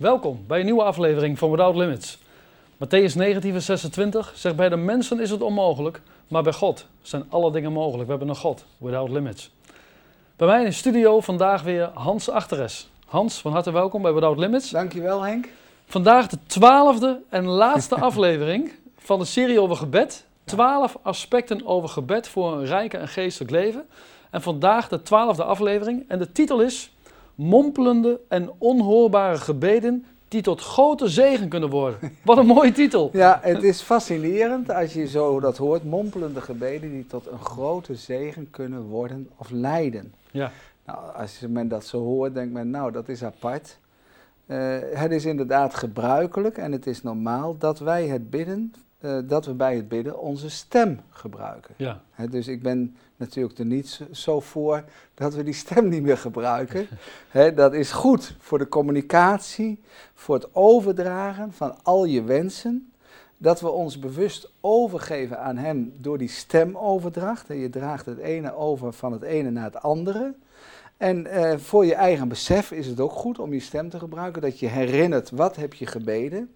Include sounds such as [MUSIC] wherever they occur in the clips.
Welkom bij een nieuwe aflevering van Without Limits. Matthäus 19, vers 26 zegt: Bij de mensen is het onmogelijk, maar bij God zijn alle dingen mogelijk. We hebben een God, Without Limits. Bij mij in de studio vandaag weer Hans Achteres. Hans, van harte welkom bij Without Limits. Dankjewel Henk. Vandaag de twaalfde en laatste [LAUGHS] aflevering van de serie over gebed. Twaalf aspecten over gebed voor een rijke en geestelijk leven. En vandaag de twaalfde aflevering. En de titel is Mompelende en onhoorbare gebeden die tot grote zegen kunnen worden. Wat een mooie titel. [LAUGHS] Ja, het is fascinerend als je zo dat hoort. Mompelende gebeden die tot een grote zegen kunnen worden of leiden. Ja. Nou, als men dat zo hoort, denkt men, nou, dat is apart. Uh, het is inderdaad gebruikelijk en het is normaal dat wij het bidden, uh, dat we bij het bidden onze stem gebruiken. Ja. He, dus ik ben natuurlijk er niet zo voor dat we die stem niet meer gebruiken. [LAUGHS] He, dat is goed voor de communicatie, voor het overdragen van al je wensen. Dat we ons bewust overgeven aan Hem door die stemoverdracht. En je draagt het ene over van het ene naar het andere. En uh, voor je eigen besef is het ook goed om je stem te gebruiken. Dat je herinnert wat heb je gebeden.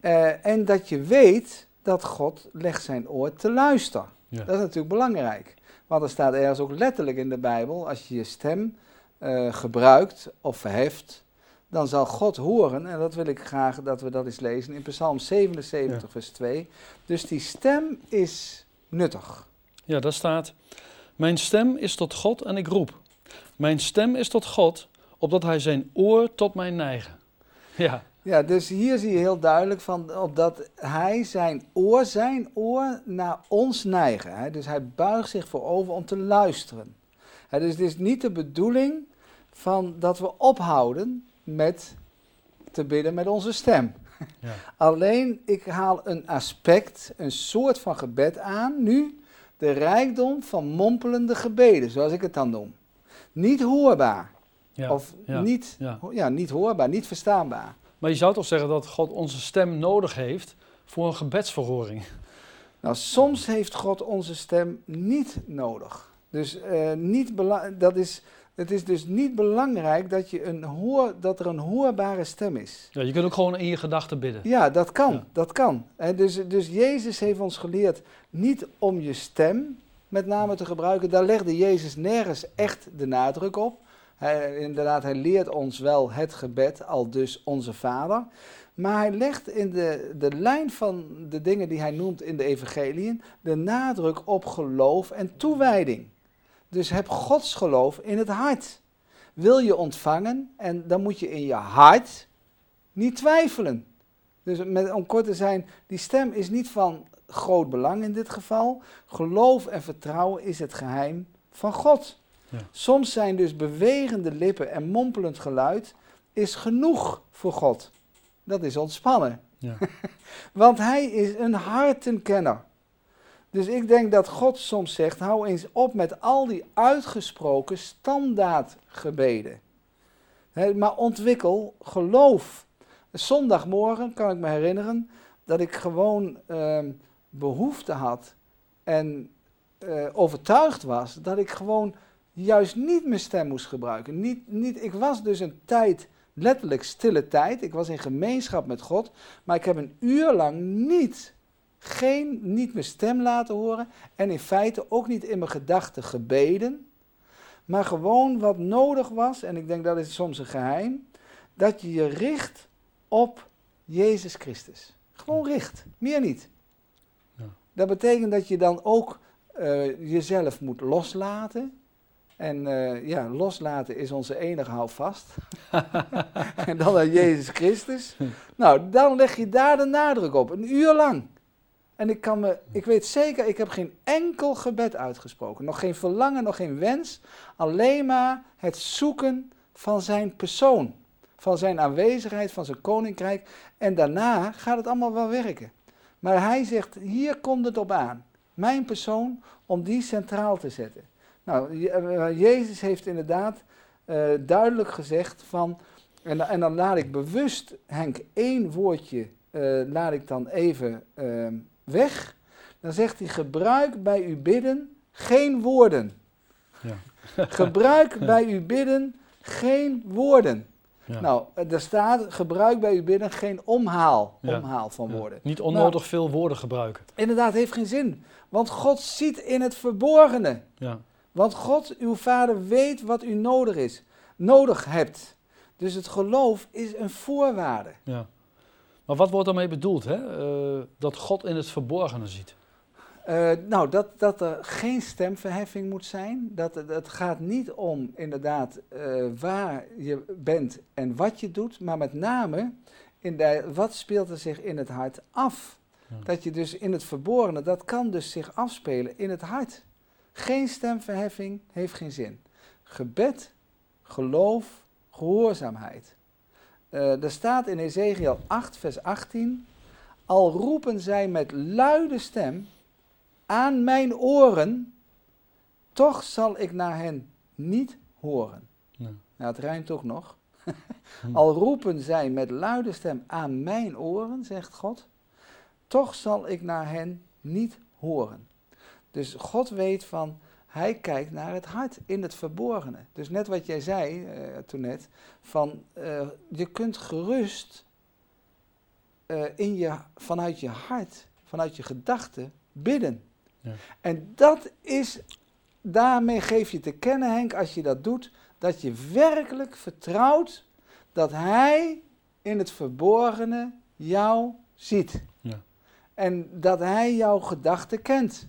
Uh, en dat je weet dat God legt zijn oor te luisteren. Ja. Dat is natuurlijk belangrijk. Want er staat ergens ook letterlijk in de Bijbel, als je je stem uh, gebruikt of verheft, dan zal God horen. En dat wil ik graag dat we dat eens lezen in Psalm 77, ja. vers 2. Dus die stem is nuttig. Ja, daar staat, mijn stem is tot God en ik roep. Mijn stem is tot God, opdat hij zijn oor tot mij neigen. Ja. Ja, dus hier zie je heel duidelijk van opdat hij zijn oor, zijn oor naar ons neigen. Hè? Dus hij buigt zich voorover om te luisteren. Hè, dus het is niet de bedoeling van dat we ophouden met te bidden met onze stem. Ja. [LAUGHS] Alleen, ik haal een aspect, een soort van gebed aan, nu de rijkdom van mompelende gebeden, zoals ik het dan noem. Niet hoorbaar. Ja, of ja, niet, ja. ja, niet hoorbaar, niet verstaanbaar. Maar je zou toch zeggen dat God onze stem nodig heeft voor een gebedsverhoring? Nou, soms heeft God onze stem niet nodig. Dus uh, niet dat is, het is dus niet belangrijk dat, je een hoor, dat er een hoorbare stem is. Ja, je kunt ook gewoon in je gedachten bidden. Ja, dat kan. Dat kan. Dus, dus Jezus heeft ons geleerd niet om je stem met name te gebruiken. Daar legde Jezus nergens echt de nadruk op. Hij, inderdaad, hij leert ons wel het gebed, al dus onze Vader. Maar hij legt in de, de lijn van de dingen die hij noemt in de evangeliën de nadruk op geloof en toewijding. Dus heb Gods geloof in het hart. Wil je ontvangen en dan moet je in je hart niet twijfelen. Dus met, om kort te zijn, die stem is niet van groot belang in dit geval. Geloof en vertrouwen is het geheim van God. Ja. Soms zijn dus bewegende lippen en mompelend geluid is genoeg voor God. Dat is ontspannen. Ja. [LAUGHS] Want hij is een hartenkenner. Dus ik denk dat God soms zegt, hou eens op met al die uitgesproken standaardgebeden. He, maar ontwikkel geloof. Zondagmorgen kan ik me herinneren dat ik gewoon uh, behoefte had en uh, overtuigd was dat ik gewoon juist niet mijn stem moest gebruiken. Niet, niet, ik was dus een tijd, letterlijk stille tijd. Ik was in gemeenschap met God. Maar ik heb een uur lang niet, geen, niet mijn stem laten horen. En in feite ook niet in mijn gedachten gebeden. Maar gewoon wat nodig was, en ik denk dat is soms een geheim, dat je je richt op Jezus Christus. Gewoon richt, meer niet. Ja. Dat betekent dat je dan ook uh, jezelf moet loslaten. En uh, ja, loslaten is onze enige houvast. [LAUGHS] en dan naar Jezus Christus. Nou, dan leg je daar de nadruk op, een uur lang. En ik, kan me, ik weet zeker, ik heb geen enkel gebed uitgesproken. Nog geen verlangen, nog geen wens. Alleen maar het zoeken van zijn persoon. Van zijn aanwezigheid, van zijn koninkrijk. En daarna gaat het allemaal wel werken. Maar hij zegt, hier komt het op aan. Mijn persoon, om die centraal te zetten. Nou, Jezus heeft inderdaad uh, duidelijk gezegd van, en, en, dan laat ik bewust, Henk, één woordje, uh, laat ik dan even uh, weg. Dan zegt hij, gebruik bij uw bidden geen woorden. Ja. [LAUGHS] gebruik bij uw bidden geen woorden. Ja. Nou, er staat, gebruik bij uw bidden geen omhaal, omhaal van woorden. Niet onnodig veel woorden gebruiken. Inderdaad, heeft geen zin. Want God ziet in het verborgene. Ja. Want God, uw vader, weet wat u nodig is, nodig hebt. Dus het geloof is een voorwaarde. Ja. Maar wat wordt daarmee bedoeld? Hè? Eh, dat God in het verborgene ziet. Eh, nou, dat, dat er geen stemverheffing moet zijn. Dat het, het gaat niet om inderdaad eh, waar je bent en wat je doet, maar met name in de, wat speelt er zich in het hart af. Ja. Dat je dus in het verborgene, dat kan dus zich afspelen in het hart. Geen stemverheffing heeft geen zin. Gebed, geloof, gehoorzaamheid. Eh, er staat in Ezekiel 8, vers 18, al roepen zij met luide stem aan mijn oren, toch zal ik naar hen niet horen. Ja. Nou, het rijmt ook nog. [LAUGHS] Hm. Al roepen zij met luide stem aan mijn oren, zegt God, toch zal ik naar hen niet horen. Dus God weet van, hij kijkt naar het hart, in het verborgene. Dus net wat jij zei eh, toen net, van eh, je kunt gerust eh, in je, vanuit je hart, vanuit je gedachten bidden. Ja. En dat is, daarmee geef je te kennen Henk, als je dat doet, dat je werkelijk vertrouwt dat hij in het verborgene jou ziet. Ja. En dat hij jouw gedachten kent.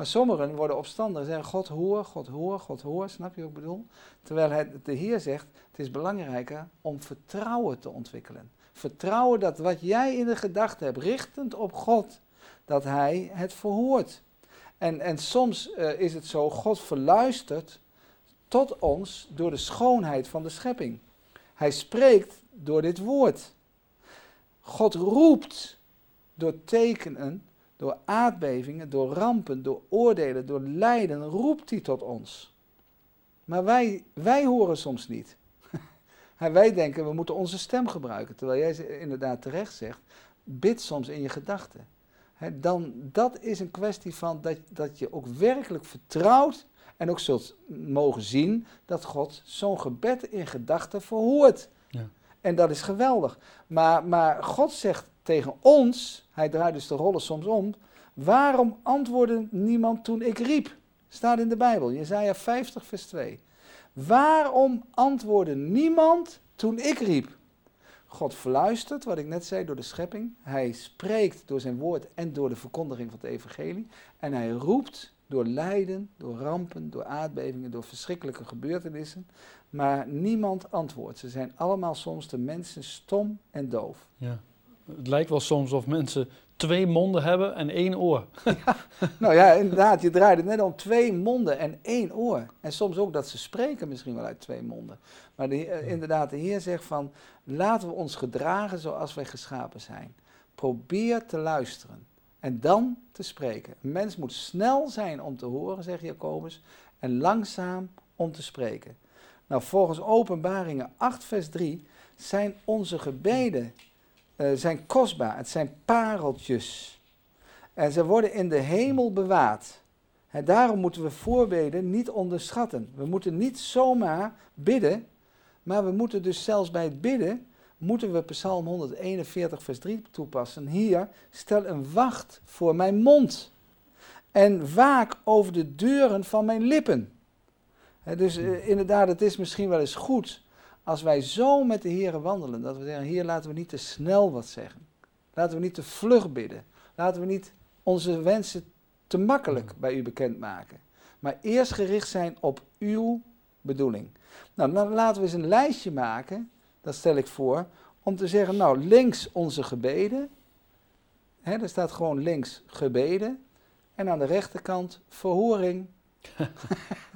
Maar sommigen worden opstandig en zeggen: God hoor, God hoor, God hoor. Snap je wat ik bedoel? Terwijl het, de Heer zegt: het is belangrijker om vertrouwen te ontwikkelen. Vertrouwen dat wat jij in de gedachten hebt, richtend op God, dat hij het verhoort. En, en soms eh, is het zo: God verluistert tot ons door de schoonheid van de schepping. Hij spreekt door dit woord. God roept door tekenen, door aardbevingen, door rampen, door oordelen, door lijden, roept hij tot ons. Maar wij, wij horen soms niet. [LAUGHS] En wij denken, we moeten onze stem gebruiken. Terwijl jij ze- inderdaad terecht zegt, bid soms in je gedachten. Dan, dat is een kwestie van dat, dat je ook werkelijk vertrouwt en ook zult mogen zien dat God zo'n gebed in gedachten verhoort. Ja. En dat is geweldig. Maar, maar God zegt tegen ons, hij draait dus de rollen soms om, waarom antwoordde niemand toen ik riep? Staat in de Bijbel, Jezaja 50 vers 2. Waarom antwoordde niemand toen ik riep? God fluistert, wat ik net zei, door de schepping. Hij spreekt door zijn woord en door de verkondiging van het evangelie. En hij roept door lijden, door rampen, door aardbevingen, door verschrikkelijke gebeurtenissen. Maar niemand antwoordt. Ze zijn allemaal soms de mensen stom en doof. Ja. Het lijkt wel soms of mensen twee monden hebben en één oor. [LAUGHS] nou ja, inderdaad, je draait het net om twee monden en één oor. En soms ook dat ze spreken misschien wel uit twee monden. Maar de, inderdaad, de Heer zegt van, laten we ons gedragen zoals wij geschapen zijn. Probeer te luisteren en dan te spreken. Een mens moet snel zijn om te horen, zegt Jacobus, en langzaam om te spreken. Nou, volgens Openbaringen 8 vers 3 zijn onze gebeden eh, zijn kostbaar. Het zijn pareltjes. En ze worden in de hemel bewaard. En daarom moeten we voorbeden niet onderschatten. We moeten niet zomaar bidden, maar we moeten dus zelfs bij het bidden, moeten we Psalm 141 vers 3 toepassen. Hier, stel een wacht voor mijn mond en waak over de deuren van mijn lippen. Dus eh, inderdaad, het is misschien wel eens goed als wij zo met de Heer wandelen, dat we zeggen, Heer, laten we niet te snel wat zeggen. Laten we niet te vlug bidden. Laten we niet onze wensen te makkelijk bij u bekendmaken. Maar eerst gericht zijn op uw bedoeling. Nou, dan laten we eens een lijstje maken, dat stel ik voor, om te zeggen, nou, links onze gebeden. Hè, er staat gewoon links gebeden. En aan de rechterkant verhoring. [LAUGHS]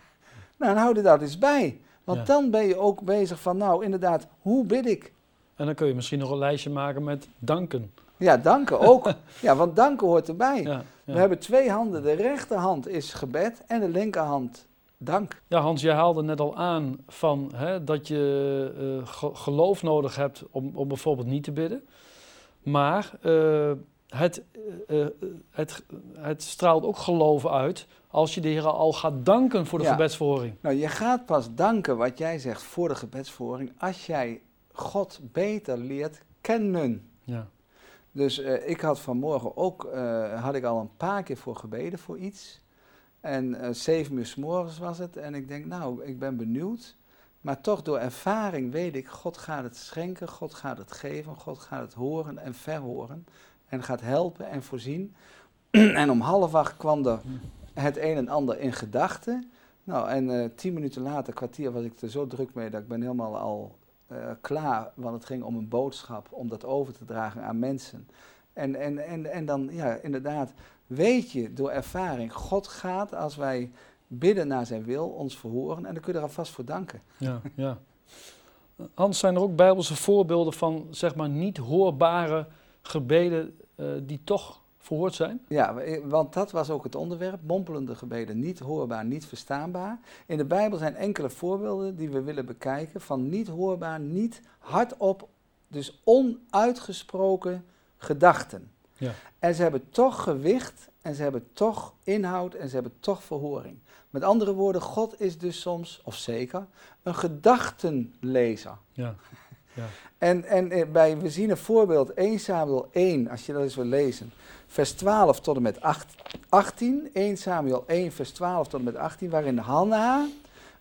[LAUGHS] nou, dan houd er dat eens bij. Want Ja. dan ben je ook bezig van, nou, inderdaad, hoe bid ik? En dan kun je misschien nog een lijstje maken met danken. Ja, danken ook. [LAUGHS] ja, want danken hoort erbij. Ja, We hebben twee handen. De rechterhand is gebed en de linkerhand dank. ja, Hans, jij haalde net al aan van, hè, dat je eh, ge- geloof nodig hebt om, om bijvoorbeeld niet te bidden. Maar eh, het, eh, eh, het, het straalt ook geloof uit als je de Heer al gaat danken voor de Ja. gebedsverhoring. Nou, je gaat pas danken wat jij zegt voor de gebedsvoering als jij God beter leert kennen. Ja. Dus eh, ik had vanmorgen ook, had ik al een paar keer voor gebeden voor iets. En zeven uur s morgens was het. En ik denk, nou, ik ben benieuwd. Maar toch door ervaring weet ik, God gaat het schenken, God gaat het geven, God gaat het horen en verhoren. En gaat helpen en voorzien. [CLEARS THROAT] en om half acht kwam er het een en ander in gedachten. Nou, en eh, tien minuten later, kwartier, was ik er zo druk mee dat ik ben helemaal al eh, klaar. Want het ging om een boodschap, om dat over te dragen aan mensen. En, en, en, en dan, ja, inderdaad, weet je door ervaring, God gaat als wij bidden naar zijn wil, ons verhoren. En dan kun je er alvast voor danken. Ja, ja. Hans, zijn er ook bijbelse voorbeelden van, zeg maar, niet hoorbare gebeden eh, die toch verhoord zijn? Ja, want dat was ook het onderwerp. Mompelende gebeden, niet hoorbaar, niet verstaanbaar. In de Bijbel zijn enkele voorbeelden die we willen bekijken van niet hoorbaar, niet hardop, dus onuitgesproken gedachten. Ja. En ze hebben toch gewicht en ze hebben toch inhoud en ze hebben toch verhoring. Met andere woorden, God is dus soms, of zeker, een gedachtenlezer. Ja. Ja. En, en eh, bij, we zien een voorbeeld, 1 Samuel 1, als je dat eens wil lezen, vers 12 tot en met 8, 18. 1 Samuel 1, vers 12 tot en met 18, waarin Hanna,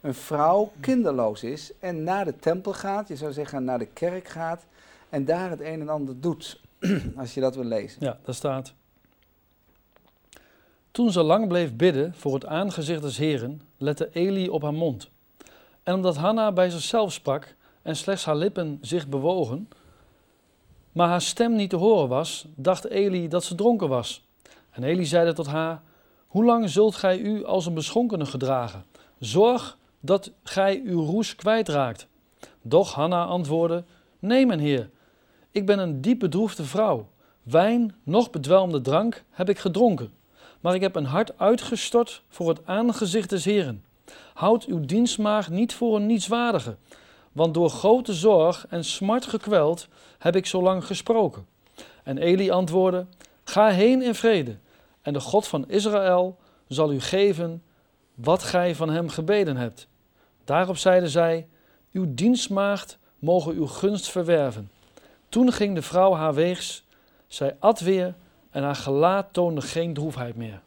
een vrouw, kinderloos is en naar de tempel gaat, je zou zeggen naar de kerk gaat, en daar het een en ander doet, [CLEARS THROAT] als je dat wil lezen. Ja, daar staat. Toen ze lang bleef bidden voor het aangezicht des Heren, lette Eli op haar mond. En omdat Hanna bij zichzelf sprak en slechts haar lippen zich bewogen, maar haar stem niet te horen was, dacht Eli dat ze dronken was. En Eli zeide tot haar: Hoe lang zult gij u als een beschonkene gedragen? Zorg dat gij uw roes kwijtraakt. Doch Hanna antwoordde: Nee, mijn heer, ik ben een diep bedroefde vrouw. Wijn, nog bedwelmde drank heb ik gedronken. Maar ik heb een hart uitgestort voor het aangezicht des Heren. Houd uw dienstmaag niet voor een nietswaardige, want door grote zorg en smart gekweld heb ik zo lang gesproken. En Eli antwoordde: Ga heen in vrede, en de God van Israël zal u geven wat gij van hem gebeden hebt. Daarop zeide zij: Uw dienstmaagd mogen uw gunst verwerven. Toen ging de vrouw haar weegs, zij at weer en haar gelaat toonde geen droefheid meer.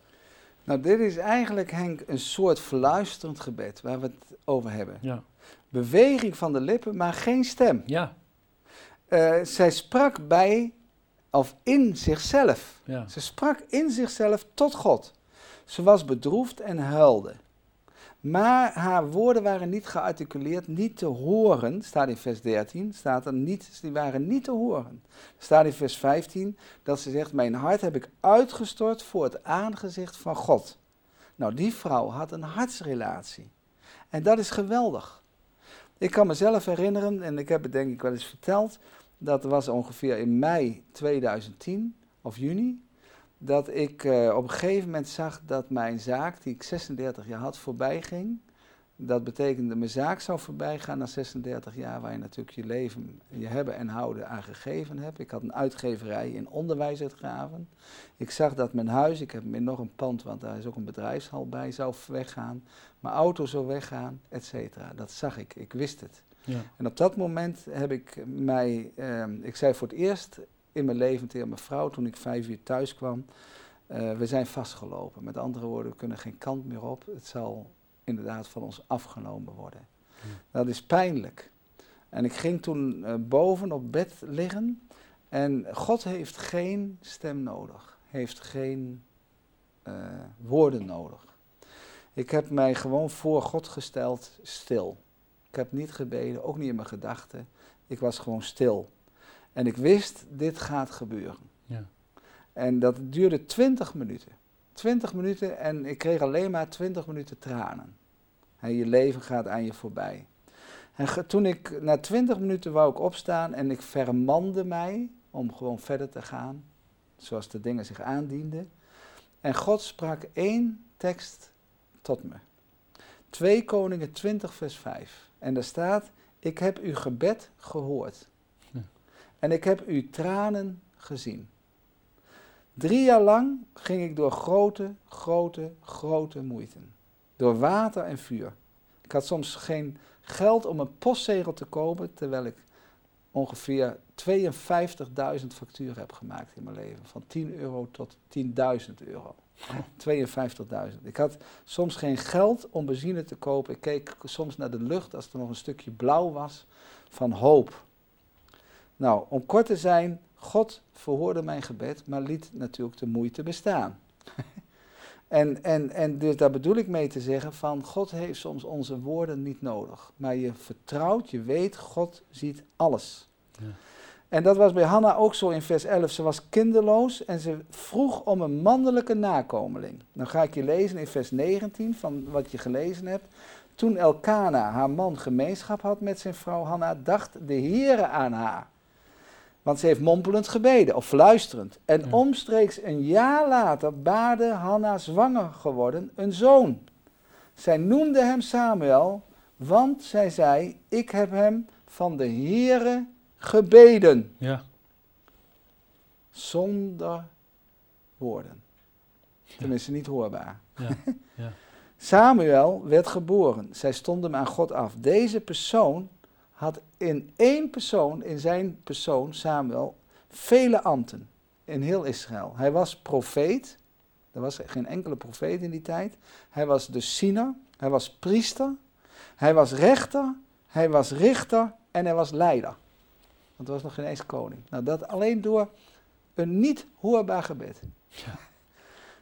Nou, dit is eigenlijk, Henk, een soort verluisterend gebed waar we het over hebben. Ja. Beweging van de lippen, maar geen stem. Ja. Uh, zij sprak bij, of in zichzelf. Ja. Ze sprak in zichzelf tot God. Ze was bedroefd en huilde. Maar haar woorden waren niet gearticuleerd, niet te horen. Staat in vers 13, staat er niet, die waren niet te horen. Staat in vers 15 dat ze zegt, mijn hart heb ik uitgestort voor het aangezicht van God. Nou, die vrouw had een hartsrelatie. En dat is geweldig. Ik kan mezelf herinneren, en ik heb het denk ik wel eens verteld, dat was ongeveer in mei 2010 of juni dat ik uh, op een gegeven moment zag dat mijn zaak, die ik 36 jaar had, voorbij ging. Dat betekende mijn zaak zou voorbij gaan na 36 jaar, waar je natuurlijk je leven, je hebben en houden aan gegeven hebt. Ik had een uitgeverij in onderwijs uitgaven. Ik zag dat mijn huis, ik heb nog een pand, want daar is ook een bedrijfshal bij, zou weggaan. Mijn auto zou weggaan, et cetera. Dat zag ik, ik wist het. Ja. En op dat moment heb ik mij, uh, ik zei voor het eerst in mijn leven tegen mijn vrouw toen ik vijf uur thuis kwam. Uh, we zijn vastgelopen. Met andere woorden, we kunnen geen kant meer op. Het zal inderdaad van ons afgenomen worden. Dat is pijnlijk. En ik ging toen uh, boven op bed liggen. En God heeft geen stem nodig. Heeft geen uh, woorden nodig. Ik heb mij gewoon voor God gesteld, stil. Ik heb niet gebeden, ook niet in mijn gedachten. Ik was gewoon stil. En ik wist, dit gaat gebeuren. Ja. En dat duurde 20 minuten. 20 minuten en ik kreeg alleen maar 20 minuten tranen. En je leven gaat aan je voorbij. En toen ik na 20 minuten wou ik opstaan en ik vermande mij om gewoon verder te gaan, zoals de dingen zich aandienden. En God sprak één tekst tot me. 2 Koningen 20 vers 5. En daar staat, ik heb uw gebed gehoord. En ik heb uw tranen gezien. Drie jaar lang ging ik door grote, grote, grote moeite. Door water en vuur. Ik had soms geen geld om een postzegel te kopen, terwijl ik ongeveer 52.000 facturen heb gemaakt in mijn leven. Van 10 euro tot 10.000 euro. 52.000. Ik had soms geen geld om benzine te kopen. Ik keek soms naar de lucht als er nog een stukje blauw was van hoop. Nou, om kort te zijn, God verhoorde mijn gebed, maar liet natuurlijk de moeite bestaan. [LAUGHS] en, en, en dus daar bedoel ik mee te zeggen van God heeft soms onze woorden niet nodig. Maar je vertrouwt, je weet, God ziet alles. Ja. En dat was bij Hanna ook zo in vers 11. Ze was kinderloos en ze vroeg om een mannelijke nakomeling. Dan ga ik je lezen in vers 19 van wat je gelezen hebt. Toen Elkana, haar man, gemeenschap had met zijn vrouw Hanna, dacht de Heere aan haar. Want ze heeft mompelend gebeden, of fluisterend. En omstreeks een jaar later baarde Hanna zwanger geworden een zoon. Zij noemde hem Samuel, want zij zei, ik heb hem van de Heere gebeden. Ja. Zonder woorden. Tenminste, niet hoorbaar. Ja. Ja. [LAUGHS] Samuel werd geboren. Zij stond hem aan God af. Deze persoon had in één persoon, in zijn persoon, Samuel, vele ambten in heel Israël. Hij was profeet. Er was geen enkele profeet in die tijd. Hij was de siener. Hij was priester. Hij was rechter. Hij was richter. En hij was leider. Want er was nog geen eens koning. Nou, dat alleen door een niet hoorbaar gebed. Ja.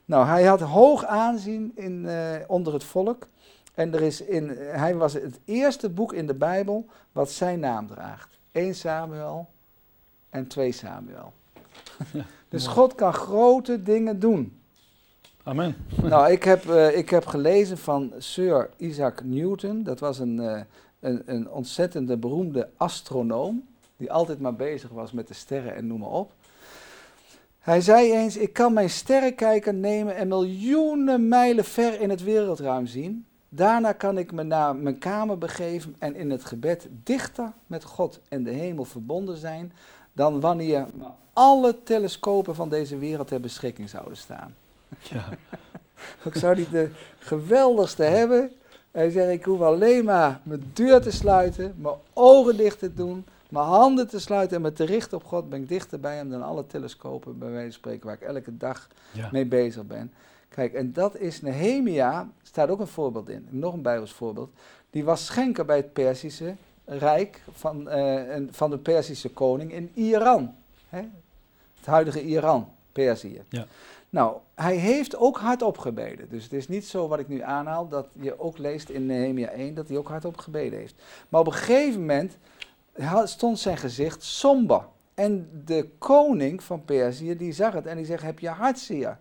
Nou, hij had hoog aanzien in, uh, onder het volk. En er is in, hij was het eerste boek in de Bijbel wat zijn naam draagt. 1 Samuel en 2 Samuel. Ja, [LAUGHS] dus God kan grote dingen doen. Amen. [LAUGHS] Nou, ik heb, uh, ik heb gelezen van Sir Isaac Newton. Dat was een, uh, een, een ontzettende beroemde astronoom die altijd maar bezig was met de sterren en noem maar op. Hij zei eens: Ik kan mijn sterrenkijker nemen en miljoenen mijlen ver in het wereldruim zien. Daarna kan ik me naar mijn kamer begeven en in het gebed dichter met God en de hemel verbonden zijn dan wanneer alle telescopen van deze wereld ter beschikking zouden staan. Ja. [LAUGHS] ik zou die de geweldigste hebben. Hij zei, ik hoef alleen maar mijn deur te sluiten, mijn ogen dicht te doen, mijn handen te sluiten en me te richten op God, ben ik dichter bij hem dan alle telescopen, bij wijze van spreken, waar ik elke dag mee bezig ben. Kijk, en dat is Nehemia, staat ook een voorbeeld in, nog een Bijbels voorbeeld. Die was schenker bij het Perzische Rijk van, uh, van de Perzische koning in Iran. Hè? Het huidige Iran, Perzië. Ja. Nou, hij heeft ook hardop gebeden. Dus het is niet zo wat ik nu aanhaal, dat je ook leest in Nehemia 1, dat hij ook hardop gebeden heeft. Maar op een gegeven moment stond zijn gezicht somber. En de koning van Perzië, die zag het en die zegt, heb je hartzeer?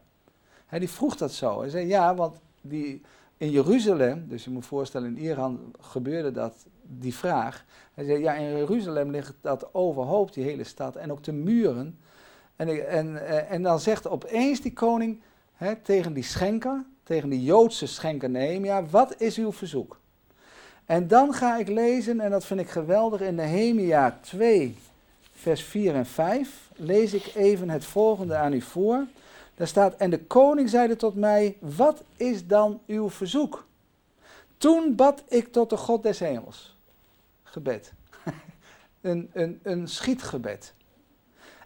Hij die vroeg dat zo. Hij zei, ja, want die, in Jeruzalem, dus je moet voorstellen, in Iran gebeurde dat, die vraag. Hij zei, ja, in Jeruzalem ligt dat overhoop, die hele stad, en ook de muren. En, en, eh, en dan zegt opeens die koning tegen die schenker, tegen die Joodse schenker Nehemia, wat is uw verzoek? En dan ga ik lezen, en dat vind ik geweldig, in Nehemia 2, vers 4 en 5, lees ik even het volgende aan u voor. Daar staat, en de koning zeide tot mij, wat is dan uw verzoek? Toen bad ik tot de God des hemels. Gebed. [LAUGHS] een, een, een schietgebed.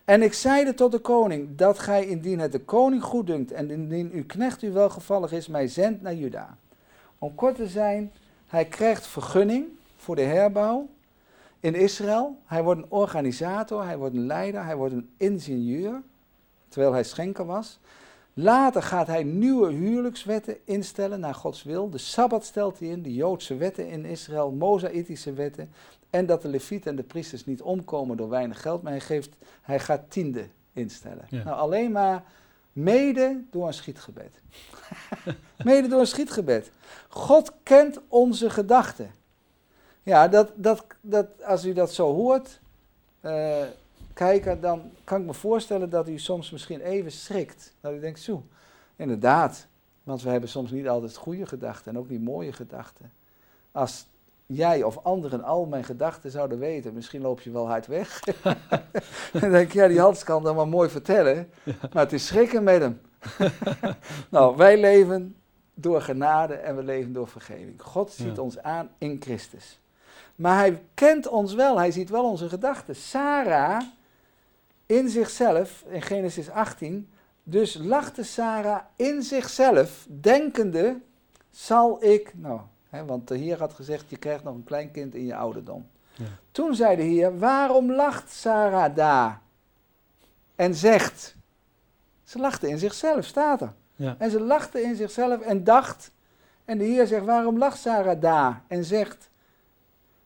En ik zeide tot de koning, dat gij indien het de koning goeddunkt en indien uw knecht u welgevallig is, mij zendt naar Juda. Om kort te zijn, hij krijgt vergunning voor de herbouw in Israël. Hij wordt een organisator, hij wordt een leider, hij wordt een ingenieur, terwijl hij schenker was. Later gaat hij nieuwe huwelijkswetten instellen naar Gods wil. De Sabbat stelt hij in, de Joodse wetten in Israël, Mosaïtische wetten. En dat de levieten en de priesters niet omkomen door weinig geld, maar hij, geeft, hij gaat tiende instellen. Nou, alleen maar mede door een schietgebed. [LAUGHS] mede door een schietgebed. God kent onze gedachten. Ja, dat, dat, dat, als u dat zo hoort, uh, kijken, dan kan ik me voorstellen dat u soms misschien even schrikt. Dat u denkt, zo, inderdaad. Want we hebben soms niet altijd goede gedachten en ook niet mooie gedachten. Als jij of anderen al mijn gedachten zouden weten, misschien loop je wel hard weg. [LAUGHS] dan denk ik, ja, die Hans kan dat maar mooi vertellen, maar het is schrikken met hem. [LAUGHS] nou, wij leven door genade en we leven door vergeving. God ziet ons aan in Christus. Maar hij kent ons wel, hij ziet wel onze gedachten. Sarah in zichzelf, in Genesis 18, dus lachte Sarah in zichzelf, denkende, zal ik, nou, hè, want de Heer had gezegd, je krijgt nog een klein kind in je ouderdom. Ja. Toen zei de Heer, waarom lacht Sarah daar? En zegt, ze lachte in zichzelf, staat er. Ja. En ze lachte in zichzelf en dacht, en de Heer zegt, waarom lacht Sarah daar? En zegt,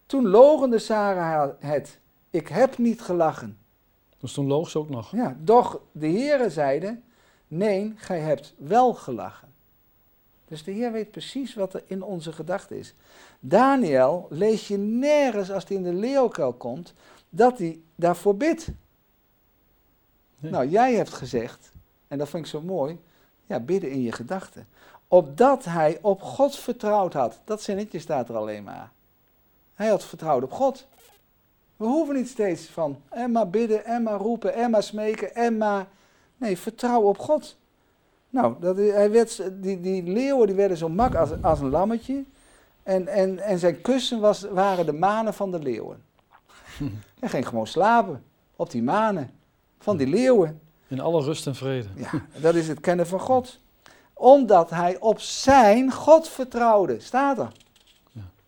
toen logende Sarah het, ik heb niet gelachen. Dus toen loog ze ook nog. Ja, doch de Heere zeide, nee, gij hebt wel gelachen. Dus de Heer weet precies wat er in onze gedachten is. Daniel lees je nergens als hij in de leeuwkuil komt, dat hij daarvoor bidt. Nee. Nou, jij hebt gezegd, en dat vind ik zo mooi, ja, bidden in je gedachten. Opdat hij op God vertrouwd had. Dat zinnetje staat er alleen maar. Hij had vertrouwd op God. We hoeven niet steeds van en maar bidden, en maar roepen, en maar smeken, en maar... Nee, vertrouw op God. Nou, dat, hij werd, die, die leeuwen die werden zo mak als, als een lammetje. En, en, en zijn kussen was, waren de manen van de leeuwen. [LAUGHS] Hij ging gewoon slapen op die manen van die leeuwen. In alle rust en vrede. Ja, dat is het kennen van God. Omdat hij op zijn God vertrouwde. Staat er.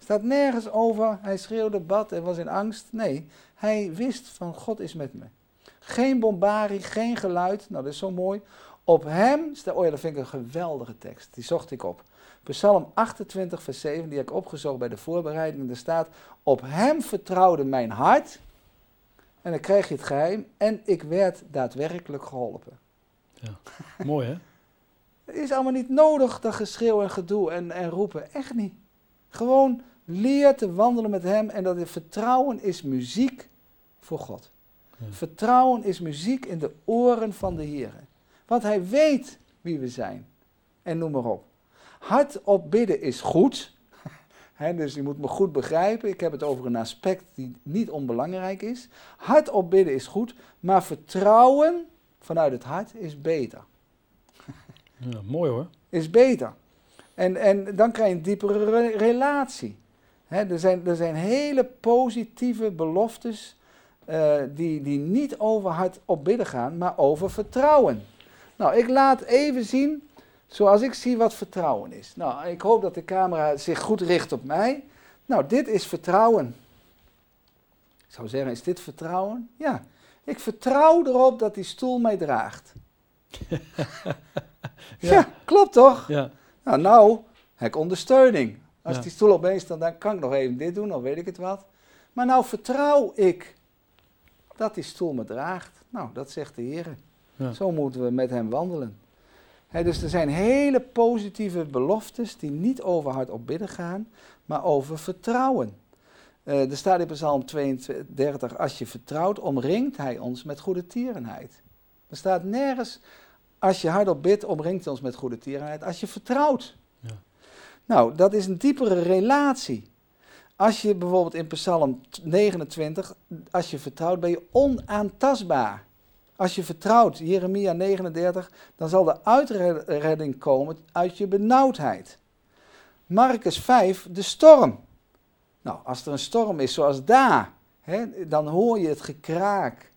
Ja. Staat nergens over, hij schreeuwde, bad en was in angst. Nee, hij wist van God is met me. Geen bombarie, geen geluid. Nou, dat is zo mooi. Op hem, oh ja, dat vind ik een geweldige tekst. Die zocht ik op. Psalm 28, vers 7, die heb ik opgezocht bij de voorbereiding. Daar staat, op hem vertrouwde mijn hart. En dan krijg je het geheim. En ik werd daadwerkelijk geholpen. Mooi hè? Het is allemaal niet nodig, dat geschreeuw en gedoe en, en roepen. Echt niet. Gewoon leer te wandelen met hem en dat het vertrouwen is muziek voor God. Ja. Vertrouwen is muziek in de oren van de Heer. Want hij weet wie we zijn. En noem maar op. Hardop bidden is goed. [LAUGHS] Dus je moet me goed begrijpen. Ik heb het over een aspect die niet onbelangrijk is. Hardop bidden is goed, maar vertrouwen vanuit het hart is beter Ja, mooi hoor. is beter. En, en dan krijg je een diepere re- relatie. Er, zijn, er zijn hele positieve beloftes eh, die, die niet over hard op bidden gaan, maar over vertrouwen. Nou, ik laat even zien zoals ik zie wat vertrouwen is. Nou, ik hoop dat de camera zich goed richt op mij. Nou, dit is vertrouwen. Ik zou zeggen, is dit vertrouwen? Ja. Ik vertrouw erop dat die stoel mij draagt. [LAUGHS] ja. klopt toch? Ja, Nou, nou heb ik ondersteuning. Als Ja. die stoel opeens dan, dan kan ik nog even dit doen, dan weet ik het wat. Maar nou vertrouw ik dat die stoel me draagt. Nou, dat zegt de Heer. Ja. Zo moeten we met hem wandelen. Dus er zijn hele positieve beloftes die niet over hard op bidden gaan, maar over vertrouwen. Eh, er staat in Psalm 32, als je vertrouwt, omringt hij ons met goede tierenheid. Er staat nergens, als je hardop bidt, omringt hij ons met goede tierenheid. Als je vertrouwt. Nou, dat is een diepere relatie. Als je bijvoorbeeld in Psalm 29, als je vertrouwt, ben je onaantastbaar. Als je vertrouwt, Jeremia 39, dan zal de uitredding komen uit je benauwdheid. Marcus 5, de storm. Nou, als er een storm is zoals daar, hè, dan hoor je het gekraak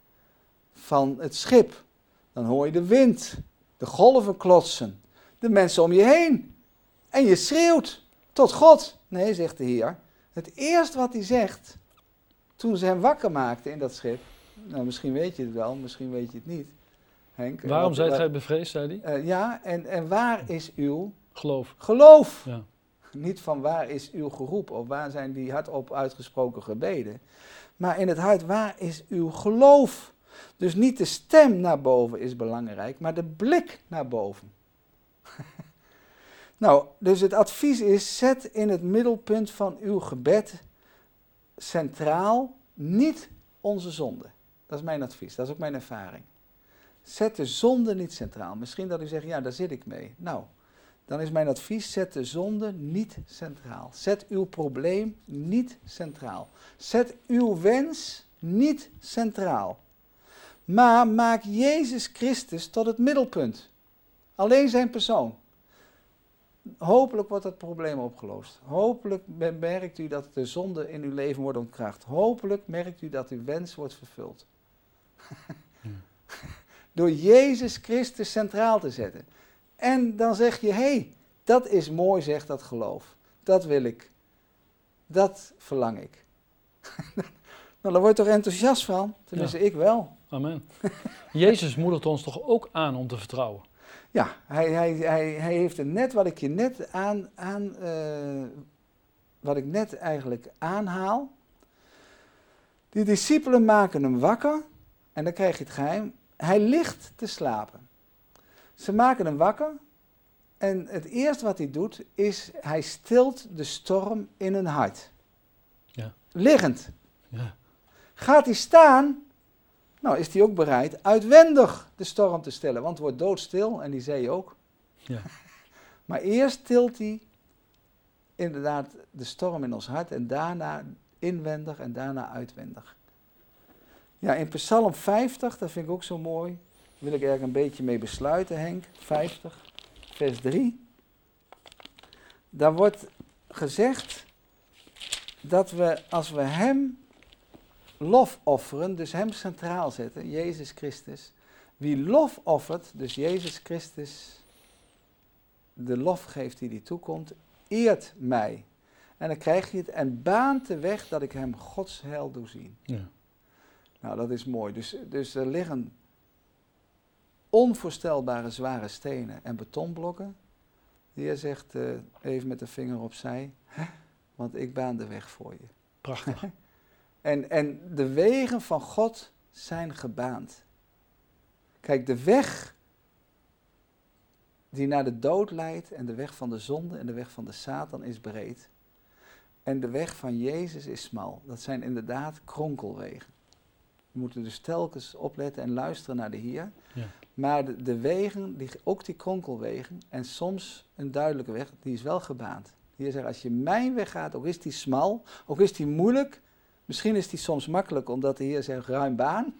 van het schip. Dan hoor je de wind, de golven klotsen, de mensen om je heen. En je schreeuwt tot God. Nee, zegt de Heer. Het eerste wat hij zegt, toen ze hem wakker maakten in dat schip. Nou, misschien weet je het wel, misschien weet je het niet. Henk, waarom zijt gij bevreesd, zei hij? eh, ja, en, en waar is uw Geloof. geloof? Ja. Niet van waar is uw geroep of waar zijn die hardop uitgesproken gebeden. Maar in het hart, waar is uw geloof? Dus niet de stem naar boven is belangrijk, maar de blik naar boven. [LAUGHS] nou, dus het advies is, zet in het middelpunt van uw gebed centraal niet onze zonde. Dat is mijn advies, dat is ook mijn ervaring. Zet de zonde niet centraal. Misschien dat u zegt, ja, daar zit ik mee. Nou, dan is mijn advies: zet de zonde niet centraal. Zet uw probleem niet centraal. Zet uw wens niet centraal. Maar maak Jezus Christus tot het middelpunt. Alleen zijn persoon. Hopelijk wordt dat probleem opgelost. Hopelijk merkt u dat de zonde in uw leven wordt ontkracht. Hopelijk merkt u dat uw wens wordt vervuld. Door Jezus Christus centraal te zetten. En dan zeg je, hé, hey, dat is mooi, zegt dat geloof. Dat wil ik. Dat verlang ik. [LAUGHS] nou, daar word je toch enthousiast van? Tenminste, ik wel. Amen. Jezus moedigt ons toch ook aan om te vertrouwen. Ja, hij, hij, hij, hij heeft het net wat ik je net aan, aan eh, wat ik net eigenlijk aanhaal. Die discipelen maken hem wakker en dan krijg je het geheim. Hij ligt te slapen. Ze maken hem wakker en het eerste wat hij doet is hij stilt de storm in hun hart. Ja. Liggend. Ja. Gaat hij staan, nou is hij ook bereid uitwendig de storm te stillen, want het wordt doodstil en die zee ook. Ja. [LAUGHS] Maar eerst tilt hij inderdaad de storm in ons hart en daarna inwendig en daarna uitwendig. Ja, in Psalm 50, dat vind ik ook zo mooi, wil ik er een beetje mee besluiten, Henk. 50, vers 3. Daar wordt gezegd dat we als we Hem lof offeren, dus Hem centraal zetten, Jezus Christus. Wie lof offert, dus Jezus Christus, de lof geeft die die toekomt, eert mij. En dan krijg je het en baant de weg dat ik Hem Gods heil doe zien. Ja. Nou, dat is mooi. Dus, dus er liggen onvoorstelbare zware stenen en betonblokken. De Heer zegt eh, even met de vinger opzij, want ik baan de weg voor je. Prachtig. [LAUGHS] En, en de wegen van God zijn gebaand. Kijk, de weg die naar de dood leidt en de weg van de zonde en de weg van de Satan is breed. En de weg van Jezus is smal. Dat zijn inderdaad kronkelwegen. We moeten dus telkens opletten en luisteren naar de Heer. Ja. Maar de, de wegen, die, ook die kronkelwegen, en soms een duidelijke weg, die is wel gebaand. Heer zegt, als je mijn weg gaat, ook is die smal, ook is die moeilijk, misschien is die soms makkelijk, omdat de Heer zegt, ruim baan.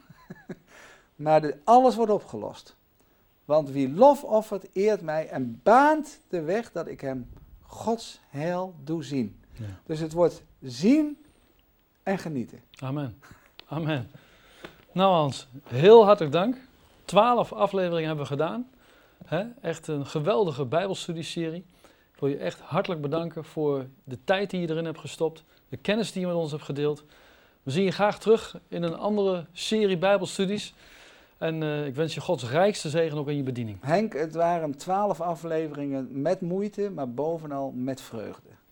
[LAUGHS] maar de, alles wordt opgelost. Want wie lof offert, eert mij en baant de weg dat ik hem Gods heil doe zien. Ja. Dus het wordt zien en genieten. Amen. Amen. Nou Hans, heel hartelijk dank. Twaalf afleveringen hebben we gedaan. Echt een geweldige bijbelstudieserie. Ik wil je echt hartelijk bedanken voor de tijd die je erin hebt gestopt. Kennis die je met ons hebt gedeeld. We zien je graag terug in een andere serie bijbelstudies. En eh, ik wens je Gods rijkste zegen ook in je bediening. Henk, het waren twaalf afleveringen met moeite, maar bovenal met vreugde.